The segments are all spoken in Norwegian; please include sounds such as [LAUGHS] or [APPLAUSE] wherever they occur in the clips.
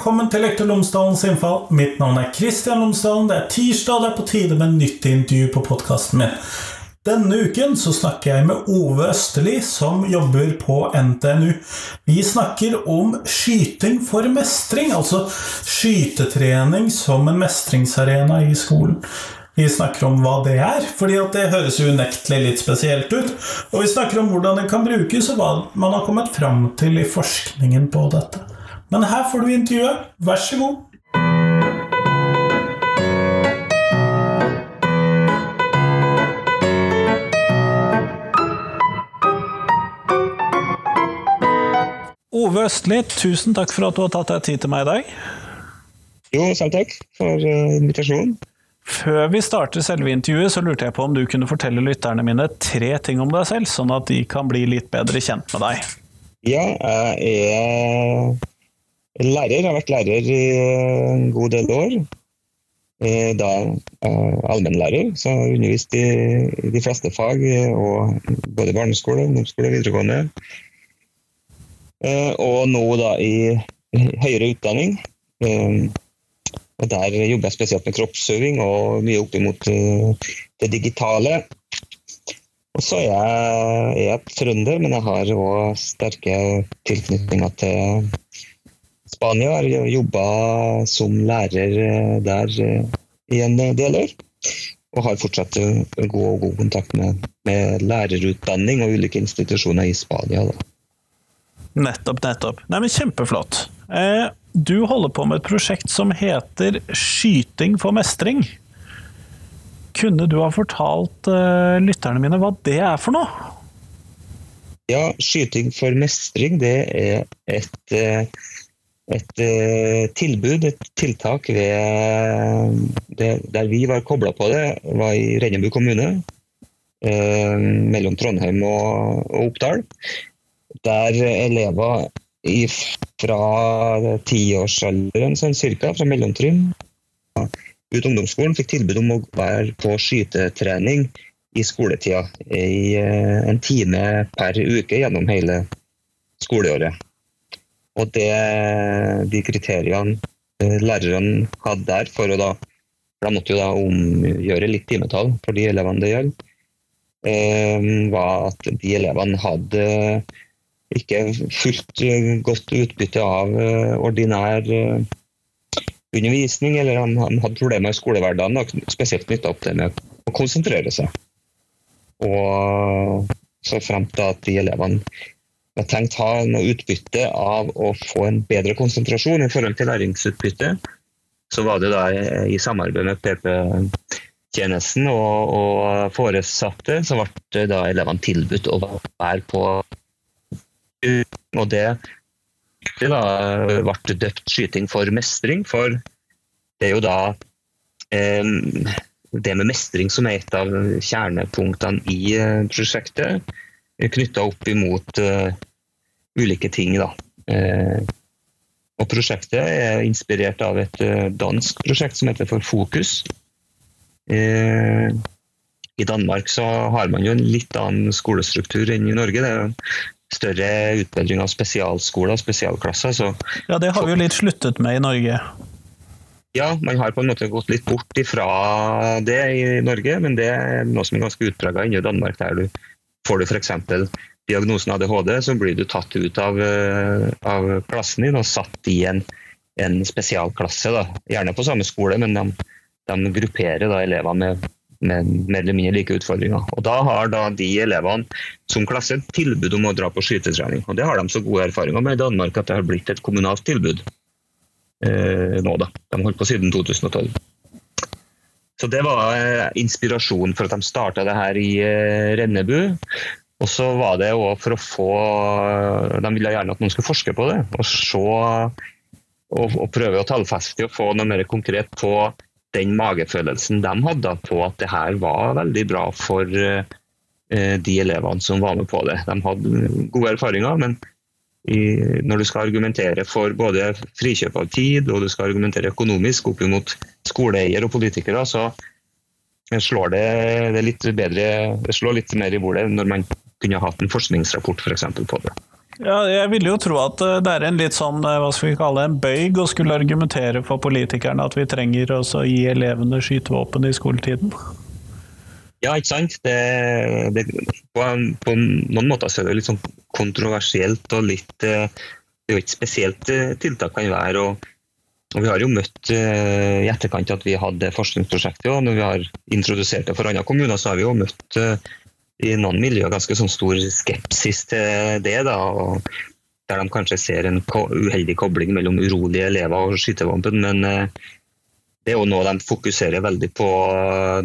velkommen til Lektor Lomsdalens innfall. Mitt navn er Kristian Lomsdalen. Det er tirsdag, det er på tide med nytt intervju på podkasten min. Denne uken så snakker jeg med Ove Østerli, som jobber på NTNU. Vi snakker om skyting for mestring, altså skytetrening som en mestringsarena i skolen. Vi snakker om hva det er, fordi det høres unektelig litt spesielt ut. Og vi snakker om hvordan det kan brukes, og hva man har kommet fram til i forskningen på dette. Men her får du intervjuet. Vær så god. Ove Østli, tusen takk for at du har tatt deg tid til meg i dag. Jo, selv takk for uh, invitasjonen. Før vi starter selve intervjuet, så lurte jeg på om du kunne fortelle lytterne mine tre ting om deg selv, sånn at de kan bli litt bedre kjent med deg. Ja, jeg er Lærer. Jeg har vært lærer i en god del år. Eh, da allmennlærer, så jeg har undervist i de fleste fag, både barneskole, ungdomsskole videregående. Eh, og nå da i høyere utdanning. Eh, og Der jobber jeg spesielt med kroppsøving og mye opp mot det digitale. Og så er jeg, er jeg trønder, men jeg har òg sterke tilknytninger til Spania. Har jobba som lærer eh, der eh, i en del år. Og har fortsatt god, god kontakt med, med, lærerutdanning og ulike institusjoner i Spania. Da. Nettopp, nettopp. Nei, men Kjempeflott. Eh, du holder på med et prosjekt som heter Skyting for mestring. Kunne du ha fortalt lytterne mine hva det er for noe? Ja, Skyting for mestring det er et et eh, tilbud, et tiltak ved Der vi var kobla på det, var i Rennebu kommune. Eh, mellom Trondheim og Oppdal. Der elever i, fra tiårsalderen, sånn cirka, fra mellomtrinn ut ungdomsskolen, fikk tilbud om å være på skytetrening i skoletida. I eh, en time per uke gjennom hele skoleåret. Og det, de kriteriene læreren lærerne hadde der for å da for De måtte jo da omgjøre litt timetall for de elevene det gjelder. Eh, var at de elevene hadde ikke fullt eh, godt utbytte av ordinær undervisning, eller han, hadde problemer i skolehverdagen, spesielt knytta opp det med å konsentrere seg. Og så frem til at de elevene jeg tenkte ha noe utbytte av å få en bedre konsentrasjon i forhold til læringsutbytte. Så var det da i samarbeid med PP-tjenesten og, og, foresatte, så ble da elevene tilbudt å være på Og det, det da ble døpt skyting for mestring, for det er jo da eh, det med mestring som er et av kjernepunktene i eh, prosjektet knytta opp imot uh, ulike ting. Da. Uh, og prosjektet er inspirert av et uh, dansk prosjekt som heter For Fokus. I Danmark så har man jo en litt annen skolestruktur enn i Norge. Det er jo større utbedring av spesialskoler og spesialklasser. Så, ja, det har vi jo litt sluttet med i Norge. Ja, man har på en måte gått litt bort ifra det i Norge, men det er noe som er ganske utprega i Danmark, der du Får du f.eks. diagnosen ADHD, så blir du tatt ut av, eh, av klassen din og satt i en, en spesialklasse. Da. Gjerne på samme skole, men de, de grupperer da elever med, med mer eller mindre like utfordringer. Og Da har da de elevene som klasse tilbud om å dra på skytetrening. Og Det har de så gode erfaringer med i Danmark at det har blitt et kommunalt tilbud eh, nå. da. De holdt på siden 2012. Så Det var eh, inspirasjonen for at de starta det her i eh, Rennebu. Og så var det òg for å få De ville gjerne at noen skulle forske på det. Og se og, og prøve å tallfeste og få noe mer konkret på den magefølelsen de hadde på at det her var veldig bra for uh, de elevene som var med på det. De hadde gode erfaringer, men i, når du skal argumentere for både frikjøp av tid og du skal argumentere økonomisk opp mot skoleeier og politikere, så slår det, det litt bedre, det slår litt mer i bordet når man kunne hatt en forskningsrapport for på det. Ja, jeg ville jo tro at eh, det er en litt sånn, eh, hva skal vi kalle det, en bøyg å skulle argumentere for politikerne at vi trenger å gi elevene skytevåpen i skoletiden. Ja, ikke sant. Det, det, på, på, noen måter så er det litt sånn kontroversielt og litt eh, Det er jo ikke spesielt tiltak kan være. og, og Vi har jo møtt i etterkant at vi hadde forskningsprosjektet, og når vi har introdusert det for andre kommuner, så har vi jo møtt i noen miljøer ganske sånn stor skepsis til det. Da, der de kanskje ser en uheldig kobling mellom urolige elever og skytevåpen. Men eh, det er jo noe de fokuserer veldig på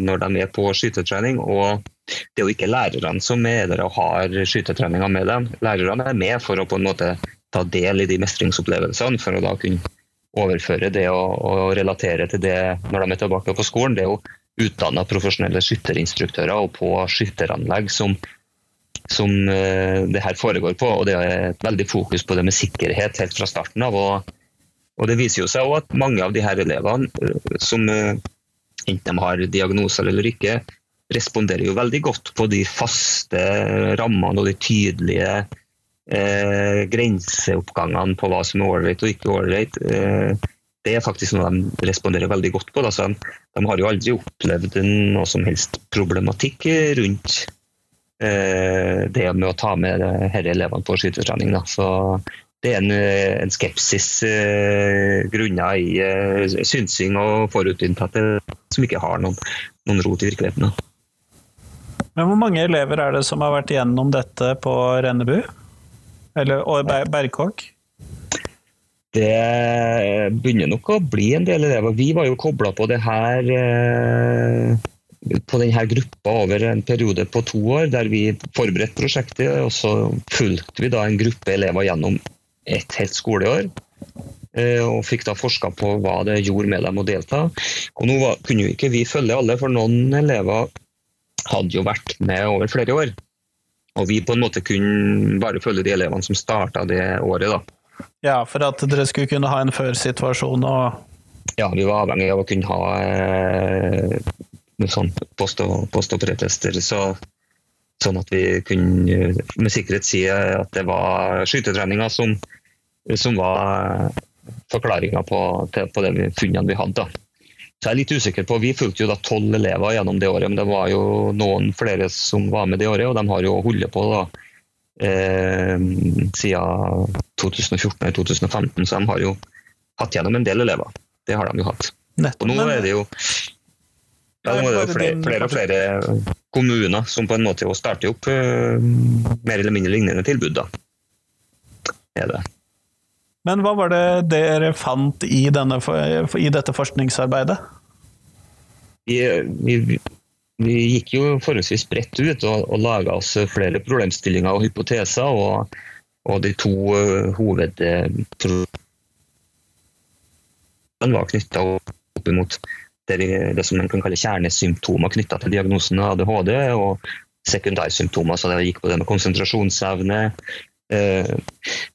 når de er på skytetrening. og Det er jo ikke lærerne som er der og har skytetreninga med dem. Lærerne er med for å på en måte ta del i de mestringsopplevelsene, for å da kunne overføre det og, og relatere til det når de er tilbake på skolen. Det er jo utdanna profesjonelle skytterinstruktører og på skytteranlegg som, som uh, det her foregår på. og Det er et veldig fokus på det med sikkerhet helt fra starten av. og, og Det viser jo seg også at mange av de her elevene, uh, som uh, enten de har diagnoser eller ikke, responderer jo veldig godt på de faste rammene og de tydelige eh, grenseoppgangene på hva som er ålreit og ikke ålreit. Eh, det er faktisk noe de responderer veldig godt på. Altså, de har jo aldri opplevd noe som helst problematikk rundt eh, det med å ta med disse elevene på skytetrening. Da. Så det er en, en skepsis eh, grunnet i eh, synsing og forutinntatte som ikke har noen, noen rot i virkeligheten. Da. Men Hvor mange elever er det som har vært igjennom dette på Rennebu? Eller Berkåk? Det begynner nok å bli en del elever. Vi var jo kobla på det her eh, på denne gruppa over en periode på to år, der vi forberedte prosjektet. og Så fulgte vi da en gruppe elever gjennom et helt skoleår. Eh, og fikk da forska på hva det gjorde med dem å delta. Og Nå kunne jo ikke vi følge alle, for noen elever hadde jo vært med over flere år. Og vi på en måte kunne bare følge de elevene som starta det året. da. Ja, for at dere skulle kunne ha en før-situasjon og Ja, vi var avhengig av å kunne ha eh, sånn post- og, post så, sånn at vi kunne med sikkerhet si at det var skytetreninga som, som var forklaringa på, på de funnene vi hadde. Så jeg er litt usikker på, Vi fulgte jo da tolv elever gjennom det året, men det var jo noen flere som var med det året, og de har jo holdt på da eh, siden 2014 eller 2015, så de har jo hatt gjennom en del elever. Det har de jo hatt. Og nå er det jo ja, nå er det flere, flere, og flere kommuner som på en måte starter opp eh, mer eller mindre lignende tilbud. da. Er det. Men hva var det dere fant i, denne, i dette forskningsarbeidet? Vi, vi, vi gikk jo forholdsvis bredt ut og, og laga oss flere problemstillinger og hypoteser. Og, og de to uh, hovedproblemene var knytta opp mot det, det, som man kan kalle kjernesymptomer knytta til diagnosen ADHD, og sekundærsymptomer. Så det gikk på det med konsentrasjonsevne, eh,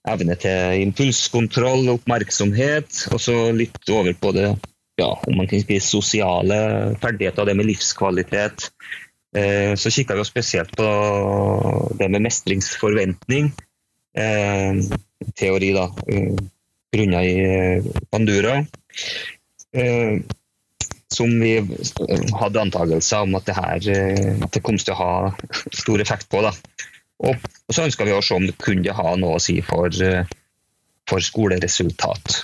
evne til impulskontroll, oppmerksomhet, og så litt over på det ja, om man kan si sosiale ferdigheter, det med livskvalitet. Eh, så kikka vi spesielt på det med mestringsforventning. Eh, teori, da, eh, grunna i Pandura. Som vi hadde antakelser om at det her det kom til å ha stor effekt på. Da. Og så ønska vi å se om det kunne ha noe å si for, for skoleresultat.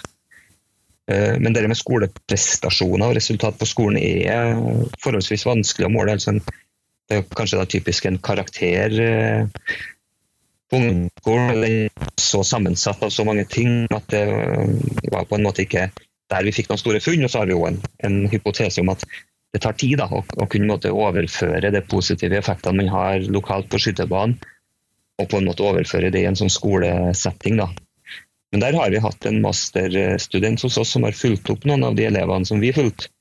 Eh, men det med skoleprestasjoner og resultat på skolen er forholdsvis vanskelig å måle. Altså det er kanskje da typisk en karakter eh, på ungdomsskolen. er så sammensatt av så mange ting at det var på en måte ikke der vi fikk noen store funn. Og så har vi jo en, en hypotese om at det tar tid da, å, å kunne måte, overføre de positive effektene man har lokalt på skytebanen, og på en måte overføre det i en sånn skolesetting. da. Men der har vi hatt en masterstudent hos oss som har fulgt opp noen av de elevene som vi fulgte,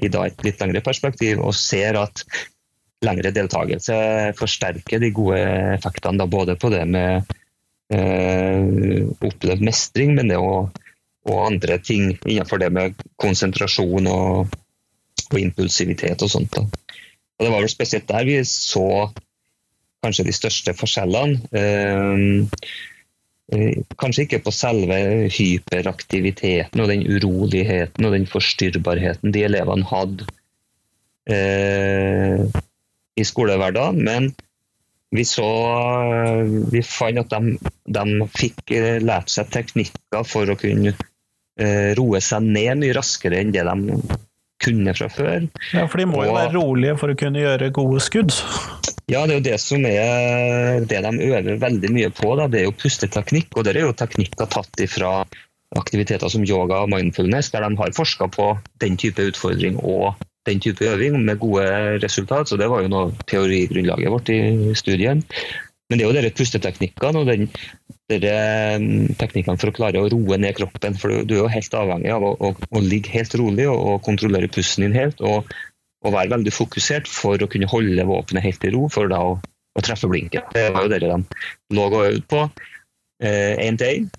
i da et litt lengre perspektiv, og ser at lengre deltakelse forsterker de gode effektene, da, både på det med eh, opplevd mestring, men det og, og andre ting innenfor det med konsentrasjon og, og impulsivitet og sånt. Da. Og Det var vel spesielt der vi så kanskje de største forskjellene. Eh, Kanskje ikke på selve hyperaktiviteten og den uroligheten og den forstyrrbarheten de elevene hadde eh, i skolehverdagen, men vi så Vi fant at de, de fikk lært seg teknikker for å kunne eh, roe seg ned mye raskere enn det de kunne fra før. Ja, For de må jo være rolige for å kunne gjøre gode skudd? Ja, det er jo det som er det de øver veldig mye på. Da. Det er jo pusteteknikk, og det er jo teknikker tatt fra aktiviteter som yoga og mindfulness, der de har forska på den type utfordring og den type øving med gode resultat. Så det var jo noe teorigrunnlaget vårt i studien. Men det er jo dere pusteteknikkene og den, mm, teknikkene for å klare å roe ned kroppen. For du er jo helt avhengig av å, å, å ligge helt rolig og, og, kontrollere pusten din helt. Og, og, være veldig fokusert for å kunne holde våpenet helt i ro for da å, å treffe blinken. Det var jo det de lå og øvde på én til én.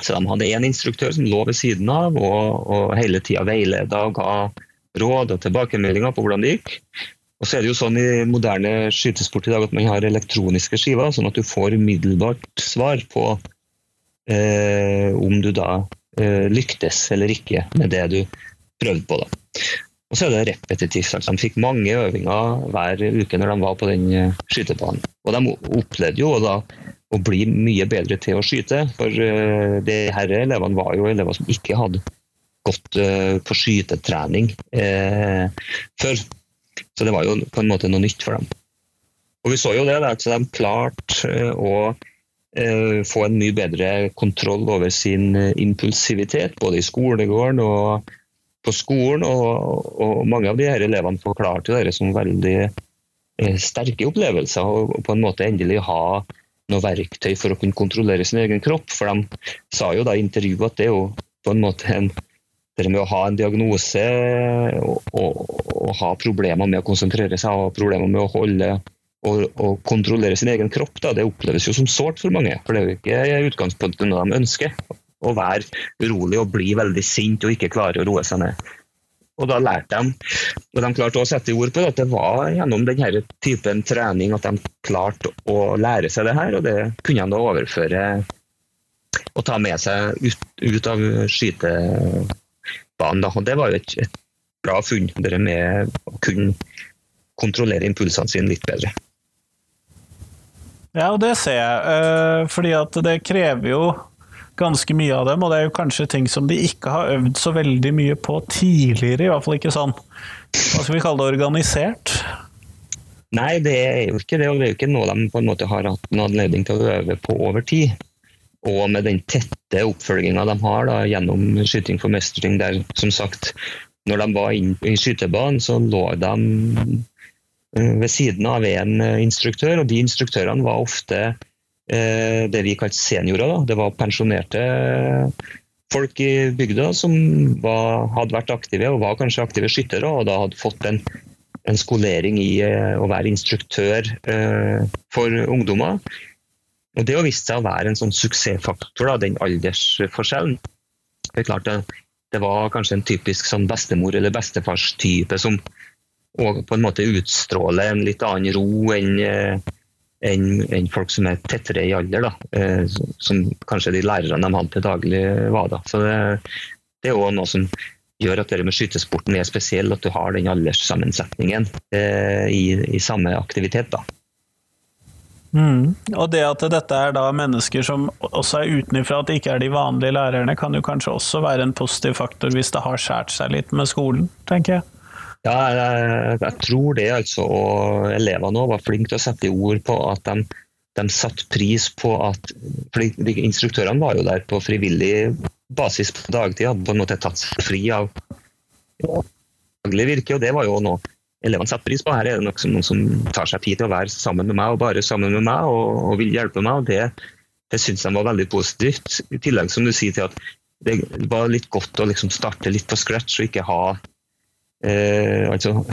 Så de hadde én instruktør som lå ved siden av og, og hele tida veileda og ga råd og tilbakemeldinger på hvordan det gikk. Og så er det jo sånn i moderne skytesport i dag at man har elektroniske skiver, sånn at du får umiddelbart svar på eh, om du da eh, lyktes eller ikke med det du prøvde på. da. Og så er det repetitivt. Altså, de fikk mange øvinger hver uke når de var på den eh, skytebanen. Og de opplevde jo da å bli mye bedre til å skyte, for uh, de her elevene var jo elever som ikke hadde gått uh, på skytetrening uh, før. Så det var jo på en måte noe nytt for dem. Og vi så jo det, at de klarte å få en mye bedre kontroll over sin impulsivitet, både i skolegården og på skolen. Og, og mange av de her elevene forklarte det som veldig sterke opplevelser, og på en måte endelig ha noe verktøy for å kunne kontrollere sin egen kropp. For de sa jo da i intervjuet at det er jo på en måte en det med å ha en diagnose og, og, og, ha problemer med å konsentrere seg og problemer med å holde og, og kontrollere sin egen kropp, da, det oppleves jo som sårt for mange. For det er jo ikke utgangspunktet noe de ønsker. Å være urolig og bli veldig sint og ikke klare å roe seg ned. Og da lærte de, og de klarte å sette ord på det, at det var gjennom denne typen trening at de klarte å lære seg det her, og det kunne de da overføre og ta med seg ut, ut av skytebanen. Da. Og det var jo et, et bra funn, det med å kunne kontrollere impulsene sine litt bedre. Ja, og det ser jeg. Eh, fordi at det krever jo ganske mye av dem, og det er jo kanskje ting som de ikke har øvd så veldig mye på tidligere, i hvert fall ikke sånn hva skal vi kalle det, organisert? Nei, det er jo ikke det, og det er jo ikke noe de på en måte har hatt en anledning til å øve på over tid. Og med den tette oppfølginga de har da, gjennom Skyting for mestring, der som sagt når de var inne i skytebanen, så lå de eh, ved siden av en eh, instruktør, og de instruktørene var ofte det vi kalte seniorer. Da. Det var pensjonerte folk i bygda som var, hadde vært aktive, og var kanskje aktive skyttere, og da hadde fått en, en skolering i eh, å være instruktør eh, for ungdommer. Og Det har vist seg å være en sånn suksessfaktor, da, den aldersforskjellen. Det er klart det, det var kanskje en typisk sånn bestemor- eller bestefarstype som på en måte utstråler en litt annen ro enn eh, enn en folk som er tettere i alder. Da. Eh, som kanskje de lærerne de hadde til daglig var. Da. Så det, det er òg noe som gjør at det med skytesporten er spesiell, at du har den alderssammensetningen eh, i, i, samme aktivitet. da. Mm. Og det at dette er da mennesker som også er utenfra, at det ikke er de vanlige lærerne, kan jo kanskje også være en positiv faktor hvis det har skåret seg litt med skolen, tenker jeg. Ja, jeg, jeg tror det, altså. Og elevene var flinke til å sette ord på at de, de satte pris på at for Instruktørene var jo der på frivillig basis på dagtid, hadde på en måte tatt seg fri av daglig virke, og det var jo noe elevene setter pris på. Her er det nok noen som tar seg tid til å være sammen med meg og bare sammen med meg og, og vil hjelpe meg. og Det, det syns de var veldig positivt. I tillegg som du sier til at det var litt godt å liksom starte litt på scratch og ikke ha eh, altså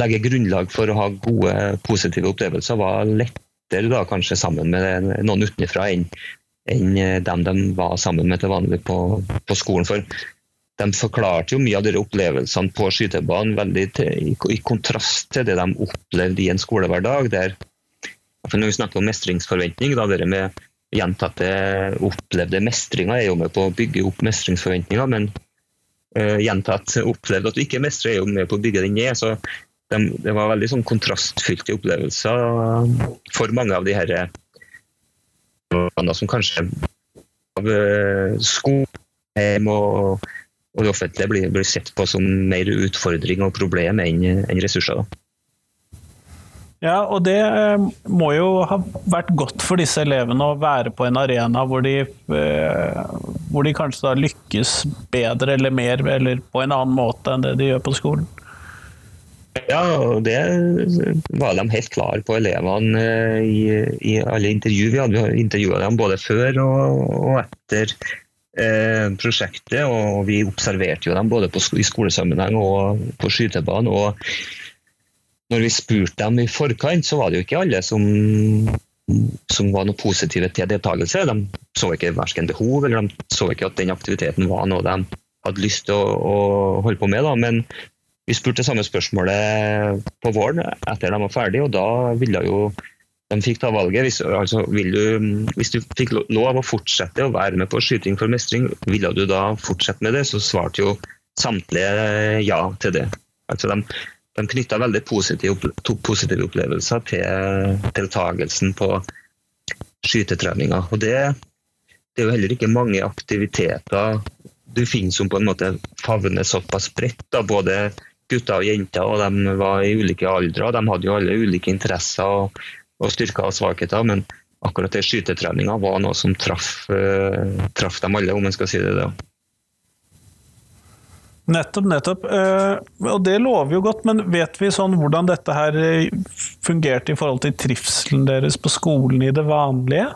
Legge grunnlag for å ha gode, positive opplevelser var lettere da kanskje sammen med noen utenfra enn enn dem de var sammen med til vanlig på, på skolen. For de forklarte jo mye av de opplevelsene på skytebanen veldig til, i, kontrast til det de opplevde i en skolehverdag. der Når vi snakker om mestringsforventning, da det med gjentatte opplevde mestringer er jo med på å bygge opp mestringsforventninger, men gjentatt opplevd at du ikke mestrer, er jo med på å bygge den ned. så de, Det var veldig sånn kontrastfylte opplevelser for mange av de her som kanskje av uh, skole og, og det offentlige blir, blir, sett på som mer utfordring og problem enn en ressurser. Da. Ja, og det eh, må jo ha vært godt for disse elevene å være på en arena hvor de, eh, hvor de kanskje da lykkes bedre eller mer, eller på en annen måte enn det de gjør på skolen? Ja, og det var de helt klare på, elevene eh, i, i alle intervju. Vi hadde intervjua dem både før og, og etter eh, prosjektet, og vi observerte jo dem både på, i skolesammenheng og på skytebanen. og når vi spurte dem i forkant, så var det jo ikke alle som, som var noe positive til deltakelse. De så ikke verken behov, eller de så ikke at den aktiviteten var noe de hadde lyst til å, å holde på med. Da. Men vi spurte det samme spørsmålet på våren etter de var ferdige, og da ville jo de fikk ta valget. Hvis, altså, du, hvis, du, fikk lov å fortsette å være med på skyting for mestring, ville du da fortsette med det? Så svarte jo samtlige ja til det. Altså de, de knytta veldig positive, positive, opplevelser til deltakelsen på skytetreninga. Og det, det, er jo heller ikke mange aktiviteter du finner som på en måte favner såpass bredt. Både gutter og jenter, og de var i ulike aldre. De hadde jo alle ulike interesser og, og styrker og svakheter. men akkurat det skytetreninga var noe som traff, uh, traff dem alle, om en skal si det. da. Nettopp, nettopp. Uh, og det lover jo godt, men vet vi sånn hvordan dette her eh, fungerte i forhold til trivselen deres på skolen i det vanlige?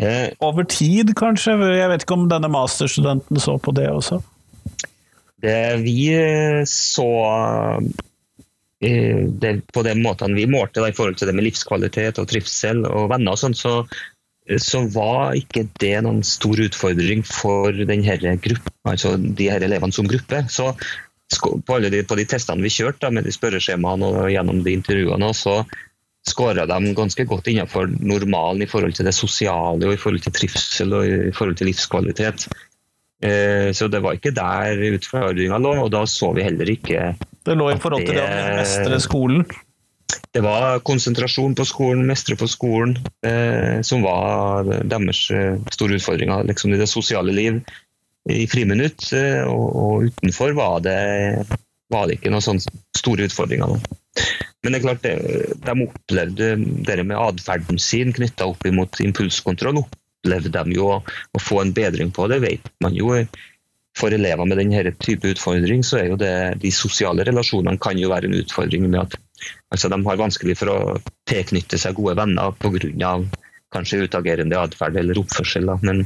Uh, Over tid, kanskje? Jeg vet ikke om denne masterstudenten så på det også? Det vi så det, på den måten vi målte i forhold til det med livskvalitet og trivsel og venner og sånn, så så var ikke det noen stor utfordring for denne gruppen, altså de her elevene som gruppe. Så på alle de, på de testene vi kjørte da, med de spørreskjemaene og gjennom de intervjuene, så skåra de ganske godt innenfor normalen i forhold til det sosiale og i forhold til trivsel og i forhold til livskvalitet. Eh, så det var ikke der utfordringa lå, og da så vi heller ikke Det lå i forhold til det å mestre skolen? Det var konsentrasjon på skolen, mestre på skolen, eh, som var deres eh, store utfordringer liksom i det sosiale liv. I friminutt eh, og, og, utenfor var det, var det ikke noen sånne store utfordringer. Men det er klart, de opplevde det med atferden sin knytta opp mot impulskontroll. Opplevde de jo å, å, få en bedring på det, vet man jo. For elever med denne type utfordring, så er jo det de sosiale relasjonene kan jo være en utfordring med at Altså, de har vanskelig for å tilknytte seg gode venner pga. kanskje utagerende atferd eller oppførsel. Men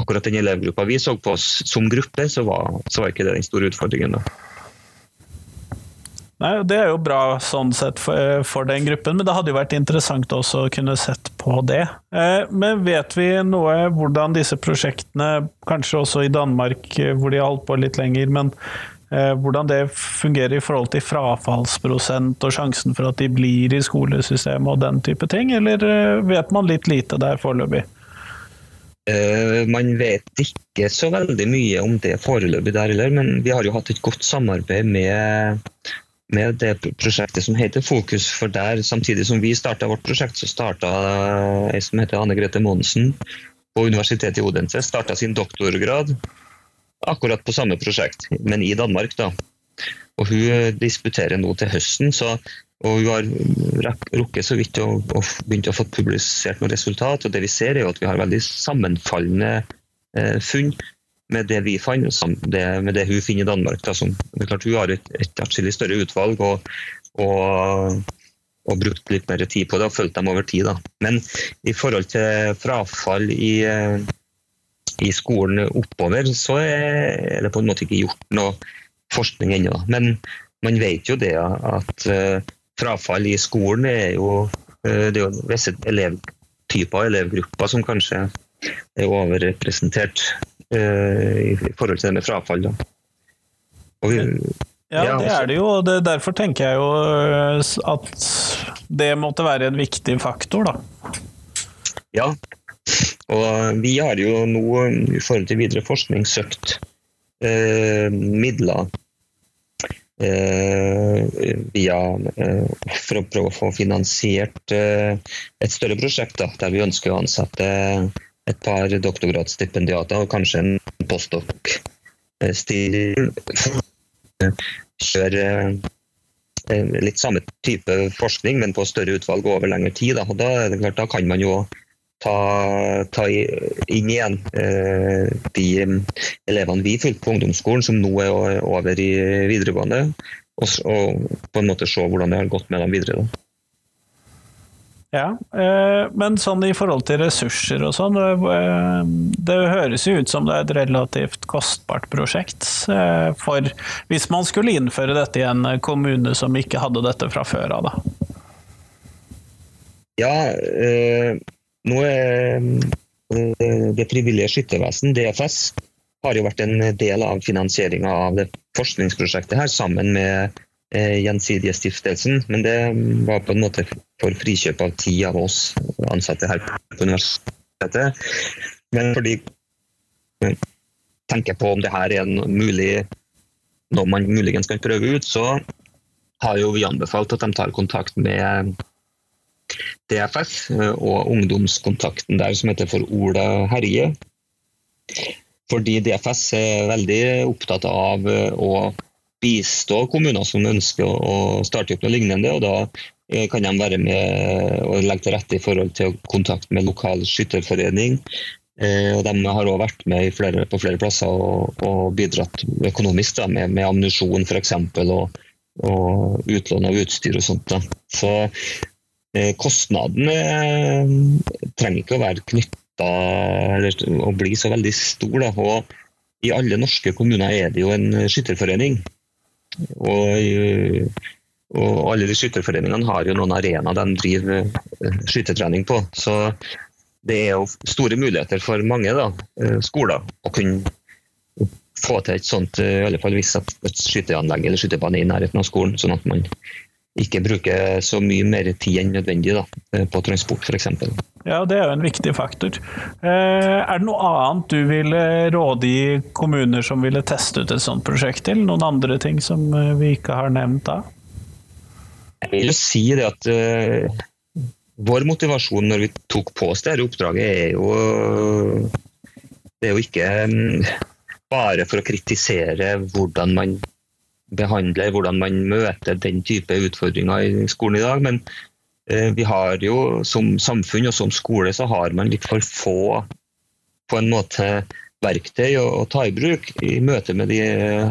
akkurat den elevgruppa vi så på oss som gruppe, så var, så var ikke det den store utfordringen. da. Nei, Det er jo bra sånn sett for, for, den gruppen, men det hadde jo vært interessant også å kunne sett på det. Eh, men vet vi noe hvordan disse prosjektene, kanskje også i Danmark hvor de har holdt på litt lenger, men Eh, hvordan det fungerer i forhold til frafallsprosent og sjansen for at de blir i skolesystemet og den type ting, eller eh, vet man litt lite der foreløpig? Uh, man vet ikke så veldig mye om det foreløpig der heller, men vi har jo hatt et godt samarbeid med, med det prosjektet som heter Fokus. For der, samtidig som vi starta vårt prosjekt, så starta ei som heter Anne Grete Monsen på Universitetet i Odense starta sin doktorgrad akkurat på samme prosjekt, men i Danmark. da. Og Hun eh, disputerer nå til høsten, så, og hun har rukket så vidt å, å begynt å få publisert noe resultat. og Det vi ser er at vi har veldig sammenfallende eh, funn med det vi fant, det, med det hun finner i Danmark. Da, som, det er klart Hun har et, et atskillig større utvalg og, og, og, brukt litt mer tid på det og fulgt dem over tid. Da. Men i forhold til frafall i eh, i skolen oppover, så er det på en måte ikke gjort noe forskning ennå. Men man vet jo det at uh, frafall i skolen er jo, uh, det er jo visse elevtyper og elevgrupper som kanskje er overrepresentert uh, i forhold til det med frafall. Da. Vi, ja, ja, det er det jo, og derfor tenker jeg jo at det måtte være en viktig faktor, da. Ja. Og vi har jo nå i forhold til videre forskning søkt eh, midler eh, via eh, For å prøve å få finansiert eh, et større prosjekt da, der vi ønsker å ansette et par doktorgradsstipendiater og kanskje en postdok-stil. Kjøre eh, litt samme type forskning, men på større utvalg over lengre tid. Da, da, da kan man jo ta, ta inn igjen eh, de elevene vi fulgte på ungdomsskolen, som nå er over i videregående, og, og, på en måte se hvordan det har gått med dem videre. Da. Ja, eh, men sånn i forhold til ressurser og sånn, eh, det høres jo ut som det er et relativt kostbart prosjekt. Eh, for hvis man skulle innføre dette i en kommune som ikke hadde dette fra før av, da? Ja, nå er det frivillige skyttervesen, DFS, har jo vært en del av finansieringa av det forskningsprosjektet her, sammen med Gjensidigestiftelsen. Men det var på en måte for frikjøp av ti av oss ansatte her på universitetet. Men fordi jeg tenker på om det her er mulig, noe man muligens kan prøve ut, så har jo vi anbefalt at de tar kontakt med DFF og ungdomskontakten der som heter for Ola Herje. Fordi DFS er veldig opptatt av å bistå kommuner som ønsker å starte opp noe lignende. og Da Eh, kan de være med og legge til rette i forhold til kontakt med lokal skytterforening. Eh, og De har også vært med flere, på flere plasser og, og bidratt økonomisk da, med, med ammunisjon f.eks. Og, og utlån av utstyr og sånt. Da. Så eh, kostnaden eh, trenger ikke å være knytta eller å bli så veldig stor. Da. Og I alle norske kommuner er det jo en skytterforening. Og og alle de skytterforeningene har jo noen arenaer de driver eh, skyttertrening på. Så det er jo store muligheter for mange da, eh, skoler å kunne få til et sånt, eh, i alle fall hvis et skyteanlegg eller skytebane i nærheten av skolen, sånn at man ikke bruker så mye mer tid enn nødvendig da, på transport f.eks. Ja, det er jo en viktig faktor. Er det noe annet du ville råde i kommuner som ville teste ut et sånt prosjekt til? Noen andre ting som vi ikke har nevnt da? Jeg vil si det at uh, vår motivasjon når vi tok på oss dette oppdraget, er jo, det er jo ikke um, bare for å kritisere hvordan man behandler, hvordan man møter den type utfordringer i skolen i dag. Men uh, vi har jo som samfunn og som skole så har man litt for få på en måte verktøy å, ta i bruk i møte med de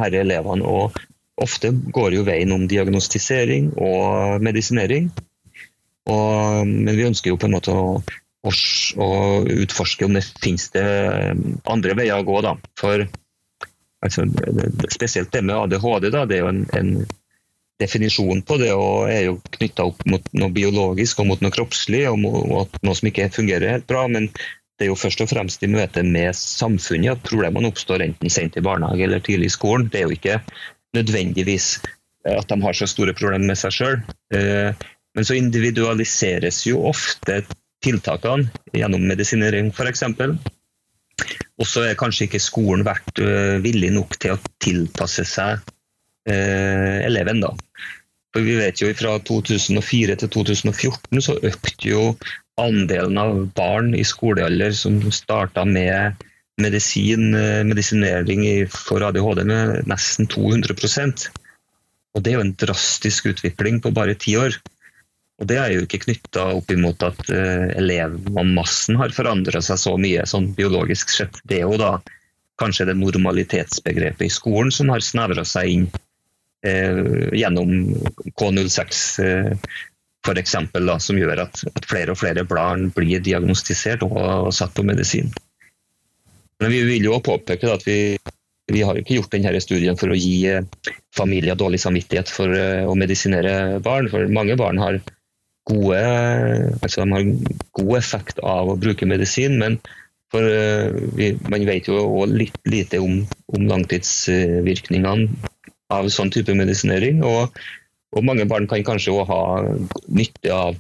her elevene. og Ofte går jo veien om diagnostisering og medisinering. Og, men vi ønsker jo på en måte å, å, å utforske om det finnes det andre veier å gå. Da. For altså, spesielt det med ADHD, da, det er jo en, en definisjon på det og er jo knytta opp mot noe biologisk og mot noe kroppslig, og mot noe som ikke fungerer helt bra. Men det er jo først og fremst i møte med samfunnet at problemene oppstår enten sent i barnehage eller tidlig i skolen. Det er jo ikke nødvendigvis eh, at de har så store problemer med seg sjøl. Eh, men så individualiseres jo ofte tiltakene gjennom medisinering f.eks. Og så er kanskje ikke skolen vært eh, villig nok til å tilpasse seg eleven. da. For vi vet jo Fra 2004 til 2014 så økte jo andelen av barn i skolealder som starta med medisin, eh, medisinering for ADHD med nesten 200% Og Det er jo en drastisk utvikling på bare ti år. Og Det er jo ikke knytta opp imot at uh, elevmassen har forandra seg så mye sånn biologisk sett. Det er jo da kanskje det normalitetsbegrepet i skolen som har snevra seg inn uh, gjennom K06 uh, f.eks., som gjør at, at, flere og flere barn blir diagnostisert og, og satt på medisin. Men vi vil jo påpeke at vi, vi har ikke gjort denne studien for å gi eh, familier dårlig samvittighet for å medisinere barn. For mange barn har gode, altså de har god effekt av å bruke medisin, men for eh, vi, man vet jo òg litt lite om, om, langtidsvirkningene av sånn type medisinering. Og, og mange barn kan kanskje òg ha nytte av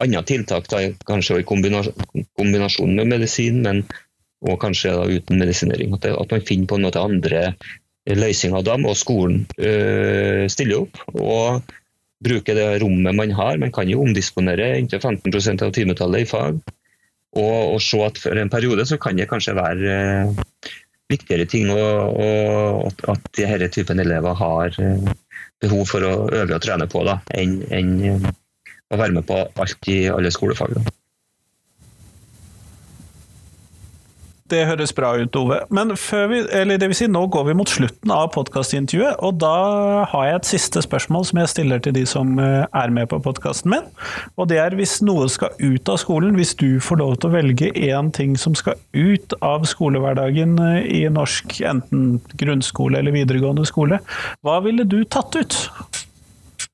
andre tiltak, da, kanskje i kombinasjon, med medisin, men og kanskje da, uten medisinering. At, det, at, man finner på en måte andre løsninger av dem, og skolen øh, stiller opp. og bruker det rommet man har. Man kan jo omdisponere inntil 15% av timetallet i fag. Og, og, se at for en periode så kan det kanskje være eh, viktigere ting, og, og at denne typen elever har eh, behov for å øve og trene på da, enn, enn å være med på alt i alle skolefag. Da. Det høres bra ut, Ove. Men før vi, eller det vil si, nå går vi mot slutten av podkastintervjuet, og da har jeg et siste spørsmål som jeg stiller til de som eh, er med på podkasten min. Og det er hvis noe skal ut av skolen, hvis du får lov til å velge én ting som skal ut av skolehverdagen eh, i norsk, enten grunnskole eller videregående skole, hva ville du tatt ut?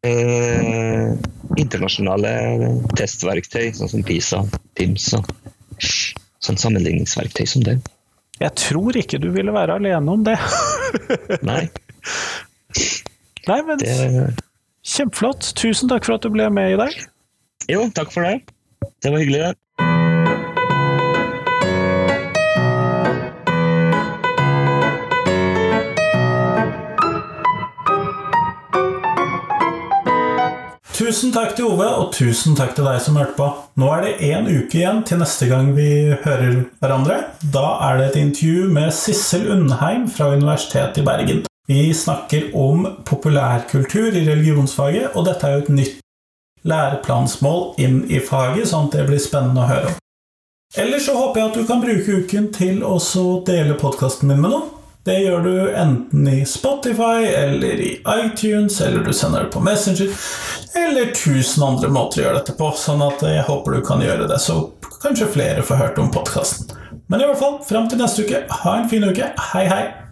Eh, internasjonale testverktøy, sånn som PISA, TIMS og sånn sammenligningsverktøy som det. Jeg tror ikke du ville være alene om det. Nei. [LAUGHS] Nei, men det... Kjempeflott. Tusen takk for at du ble med i dag. Jo, takk for det. Det var hyggelig, det. Tusen takk til Ove, og tusen takk til deg som hørte på. Nå er det én uke igjen til neste gang vi hører hverandre. Da er det et intervju med Sissel Undheim fra Universitetet i Bergen. Vi snakker om populærkultur i religionsfaget, og dette er jo et nytt læreplansmål inn i faget, sånn at det blir spennende å høre om. Ellers så håper jeg at du kan bruke uken til å dele podkasten min med noen. Det gjør du enten i Spotify eller i iTunes, eller du sender det på Messenger, eller tusen andre måter å gjøre dette på. Sånn at jeg håper du kan gjøre det, så kanskje flere får hørt om podkasten. Men i hvert fall, fram til neste uke, ha en fin uke. Hei, hei!